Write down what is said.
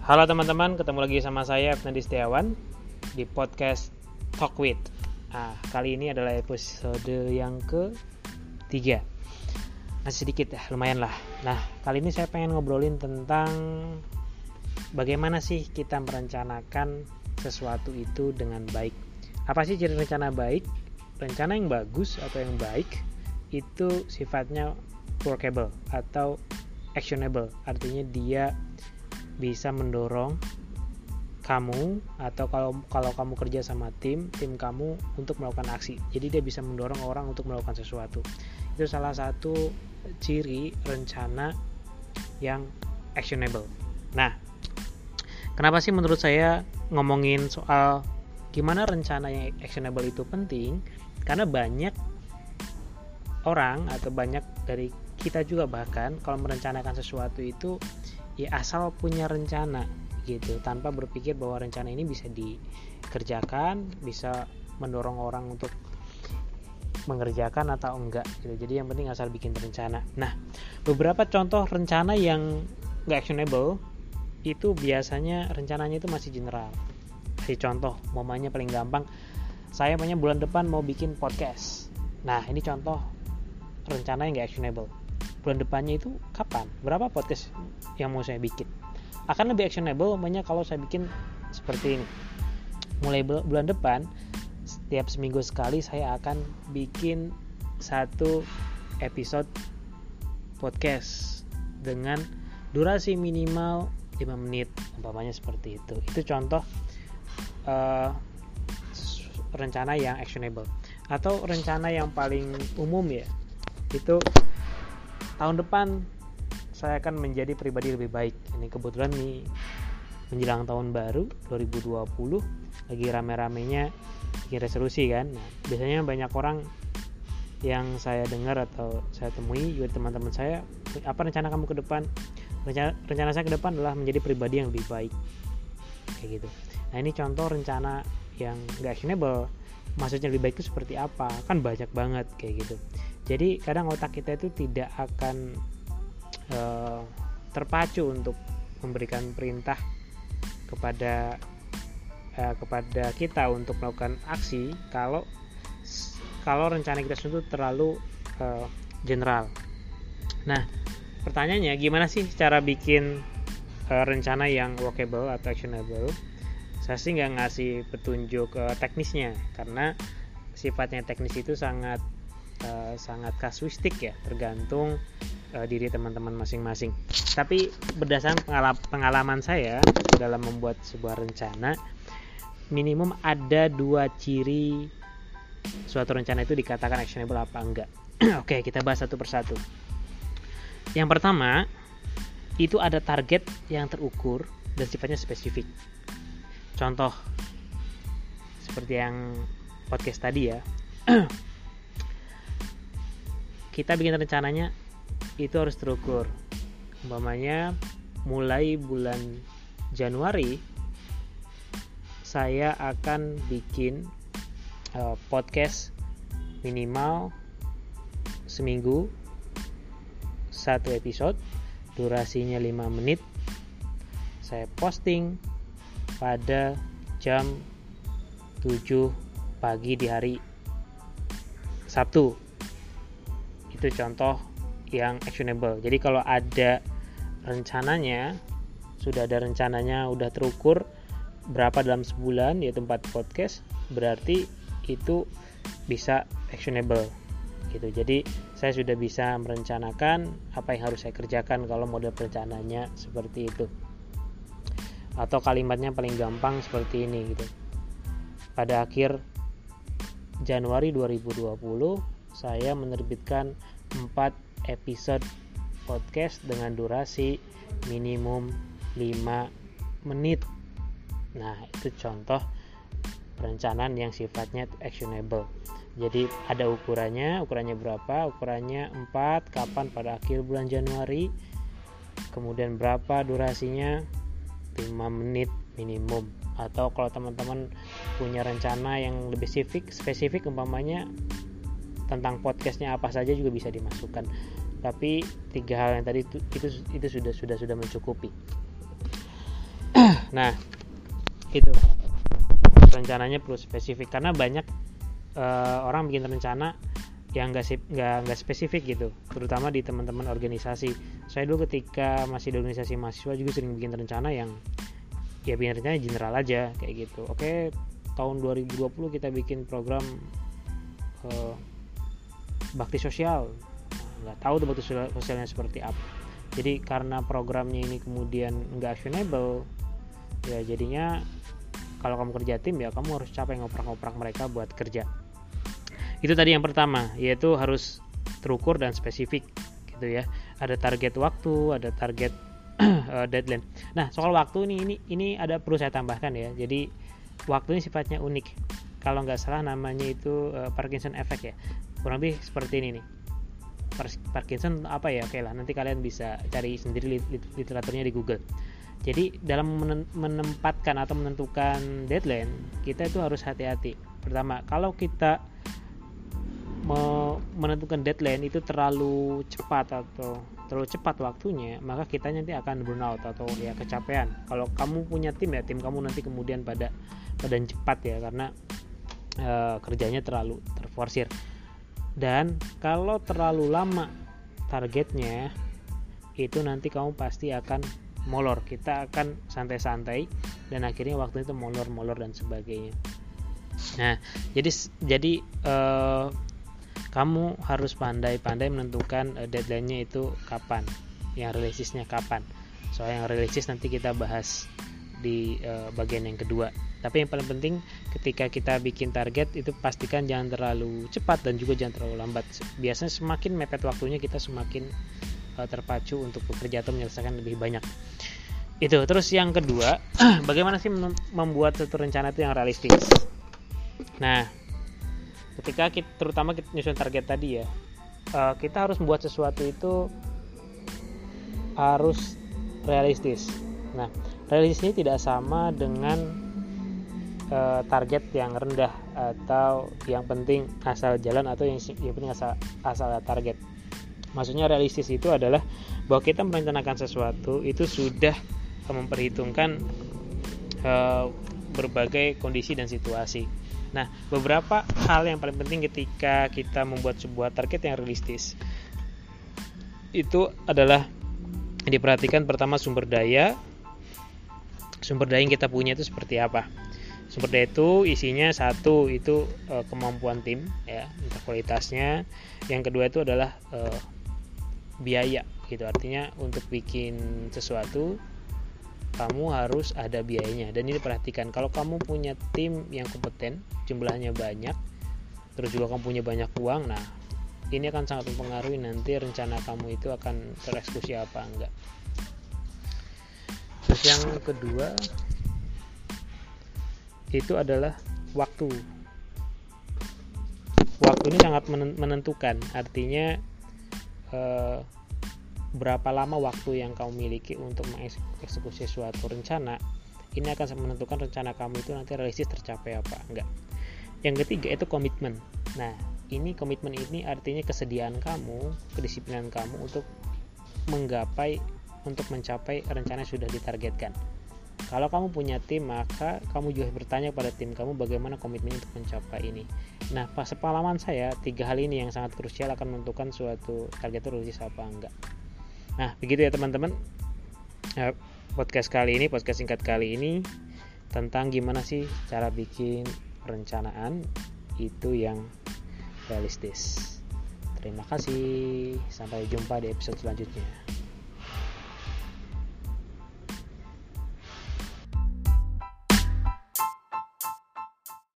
Halo teman-teman, ketemu lagi sama saya Fnandi Setiawan di podcast Talk With. Nah, kali ini adalah episode yang ketiga. Masih sedikit ya, lumayan lah. Nah, kali ini saya pengen ngobrolin tentang bagaimana sih kita merencanakan sesuatu itu dengan baik. Apa sih ciri rencana baik? Rencana yang bagus atau yang baik itu sifatnya workable atau actionable, artinya dia bisa mendorong kamu atau kalau kalau kamu kerja sama tim tim kamu untuk melakukan aksi. Jadi dia bisa mendorong orang untuk melakukan sesuatu. Itu salah satu ciri rencana yang actionable. Nah kenapa sih menurut saya ngomongin soal gimana rencana yang actionable itu penting? Karena banyak orang atau banyak dari kita juga bahkan kalau merencanakan sesuatu itu ya asal punya rencana gitu. Tanpa berpikir bahwa rencana ini bisa dikerjakan bisa mendorong orang untuk mengerjakan atau enggak gitu. Jadi yang penting asal bikin rencana. Nah beberapa contoh rencana yang enggak actionable itu biasanya rencananya itu masih general. Si contoh momennya paling gampang. Saya punya bulan depan mau bikin podcast. Nah ini contoh rencana yang enggak actionable bulan depannya itu kapan? Berapa podcast yang mau saya bikin? Akan lebih actionable umpamanya kalau saya bikin seperti ini. Mulai bulan depan setiap seminggu sekali saya akan bikin satu episode podcast dengan durasi minimal 5 menit umpamanya seperti itu. Itu contoh uh, rencana yang actionable atau rencana yang paling umum ya. Itu tahun depan saya akan menjadi pribadi lebih baik. Ini kebetulan nih menjelang tahun baru 2020 lagi rame-ramenya bikin resolusi kan. Nah, biasanya banyak orang yang saya dengar atau saya temui juga teman-teman saya apa rencana kamu ke depan? Rencana, rencana saya ke depan adalah menjadi pribadi yang lebih baik. Kayak gitu. Nah ini contoh rencana yang gak actionable. Maksudnya lebih baik itu seperti apa? Kan banyak banget kayak gitu jadi kadang otak kita itu tidak akan uh, terpacu untuk memberikan perintah kepada uh, kepada kita untuk melakukan aksi kalau kalau rencana kita itu terlalu uh, general. Nah, pertanyaannya gimana sih cara bikin uh, rencana yang workable atau actionable? Saya sih nggak ngasih petunjuk uh, teknisnya karena sifatnya teknis itu sangat uh, sangat kasuistik ya tergantung uh, diri teman-teman masing-masing. Tapi berdasarkan pengalaman saya dalam membuat sebuah rencana minimum ada dua ciri suatu rencana itu dikatakan actionable apa enggak. Oke kita bahas satu persatu. Yang pertama itu ada target yang terukur dan sifatnya spesifik. Contoh seperti yang podcast tadi ya kita bikin rencananya itu harus terukur. Umpamanya mulai bulan Januari saya akan bikin uh, podcast minimal seminggu satu episode durasinya 5 menit. Saya posting pada jam 7 pagi di hari Sabtu itu contoh yang actionable. Jadi kalau ada rencananya sudah ada rencananya udah terukur berapa dalam sebulan yaitu tempat podcast berarti itu bisa actionable gitu. Jadi saya sudah bisa merencanakan apa yang harus saya kerjakan kalau model perencanaannya seperti itu. Atau kalimatnya paling gampang seperti ini gitu. Pada akhir Januari 2020 saya menerbitkan 4 episode podcast dengan durasi minimum 5 menit. Nah, itu contoh perencanaan yang sifatnya actionable. Jadi ada ukurannya, ukurannya berapa? Ukurannya 4, kapan pada akhir bulan Januari. Kemudian berapa durasinya? 5 menit minimum. Atau kalau teman-teman punya rencana yang lebih spesifik, spesifik umpamanya tentang podcastnya apa saja juga bisa dimasukkan. Tapi tiga hal yang tadi itu itu, itu sudah sudah sudah mencukupi. Nah itu. Rencananya perlu spesifik karena banyak uh, orang bikin rencana yang nggak nggak nggak spesifik gitu terutama di teman-teman organisasi. Saya dulu ketika masih di organisasi mahasiswa juga sering bikin rencana yang ya bikin rencana general aja kayak gitu. Oke tahun 2020 kita bikin program uh, bakti sosial. Nggak tahu tuh bakti sosialnya seperti apa. Jadi karena programnya ini kemudian nggak actionable ya jadinya kalau kamu kerja tim ya kamu harus capek ngoprak-ngoprak mereka buat kerja. Itu tadi yang pertama yaitu harus terukur dan spesifik gitu ya. Ada target waktu ada target uh, deadline. Nah soal waktu ini ini ini ada perlu saya tambahkan ya. Jadi waktu ini sifatnya unik. Kalau nggak salah namanya itu uh, Parkinson effect ya kurang lebih seperti ini nih. Parkinson apa ya? Oke lah nanti kalian bisa cari sendiri literaturnya di Google. Jadi dalam menempatkan atau menentukan deadline kita itu harus hati-hati. Pertama kalau kita menentukan deadline itu terlalu cepat atau terlalu cepat waktunya maka kita nanti akan burnout atau ya kecapean. Kalau kamu punya tim ya tim kamu nanti kemudian pada pada cepat ya karena e, kerjanya terlalu terforsir dan kalau terlalu lama targetnya itu nanti kamu pasti akan molor. Kita akan santai-santai dan akhirnya waktu itu molor-molor dan sebagainya. Nah jadi jadi uh, kamu harus pandai-pandai menentukan uh, deadline-nya itu kapan yang realistisnya kapan. Soal yang realistis nanti kita bahas di uh, bagian yang kedua. Tapi yang paling penting ketika kita bikin target itu pastikan jangan terlalu cepat dan juga jangan terlalu lambat. Biasanya semakin mepet waktunya kita semakin uh, terpacu untuk bekerja atau menyelesaikan lebih banyak. Itu. Terus yang kedua bagaimana sih membuat satu rencana itu yang realistis? Nah ketika kita, terutama kita nyusun target tadi ya uh, kita harus membuat sesuatu itu harus realistis. Nah realistis ini tidak sama dengan uh, target yang rendah atau yang penting asal jalan atau yang, yang penting asal asal target maksudnya realistis itu adalah bahwa kita merencanakan sesuatu itu sudah memperhitungkan uh, berbagai kondisi dan situasi. Nah, beberapa hal yang paling penting ketika kita membuat sebuah target yang realistis itu adalah diperhatikan pertama sumber daya. Sumber daya yang kita punya itu seperti apa? Sumber daya itu isinya satu itu e, kemampuan tim ya, kualitasnya. Yang kedua itu adalah e, biaya gitu. Artinya untuk bikin sesuatu kamu harus ada biayanya dan ini perhatikan kalau kamu punya tim yang kompeten jumlahnya banyak terus juga kamu punya banyak uang nah ini akan sangat mempengaruhi nanti rencana kamu itu akan tereksekusi apa enggak terus yang kedua itu adalah waktu. Waktu ini sangat menentukan. Artinya eh, berapa lama waktu yang kamu miliki untuk mengeksekusi suatu rencana ini akan menentukan rencana kamu itu nanti realistis tercapai apa. Enggak. Yang ketiga itu komitmen. Nah ini komitmen ini artinya kesediaan kamu kedisiplinan kamu untuk menggapai untuk mencapai rencana yang sudah ditargetkan kalau kamu punya tim maka kamu juga bertanya pada tim kamu bagaimana komitmennya untuk mencapai ini nah pas pengalaman saya tiga hal ini yang sangat krusial akan menentukan suatu target itu apa enggak Nah, begitu ya teman-teman. Ya, podcast kali ini, podcast singkat kali ini tentang gimana sih cara bikin perencanaan itu yang realistis. Terima kasih. Sampai jumpa di episode selanjutnya.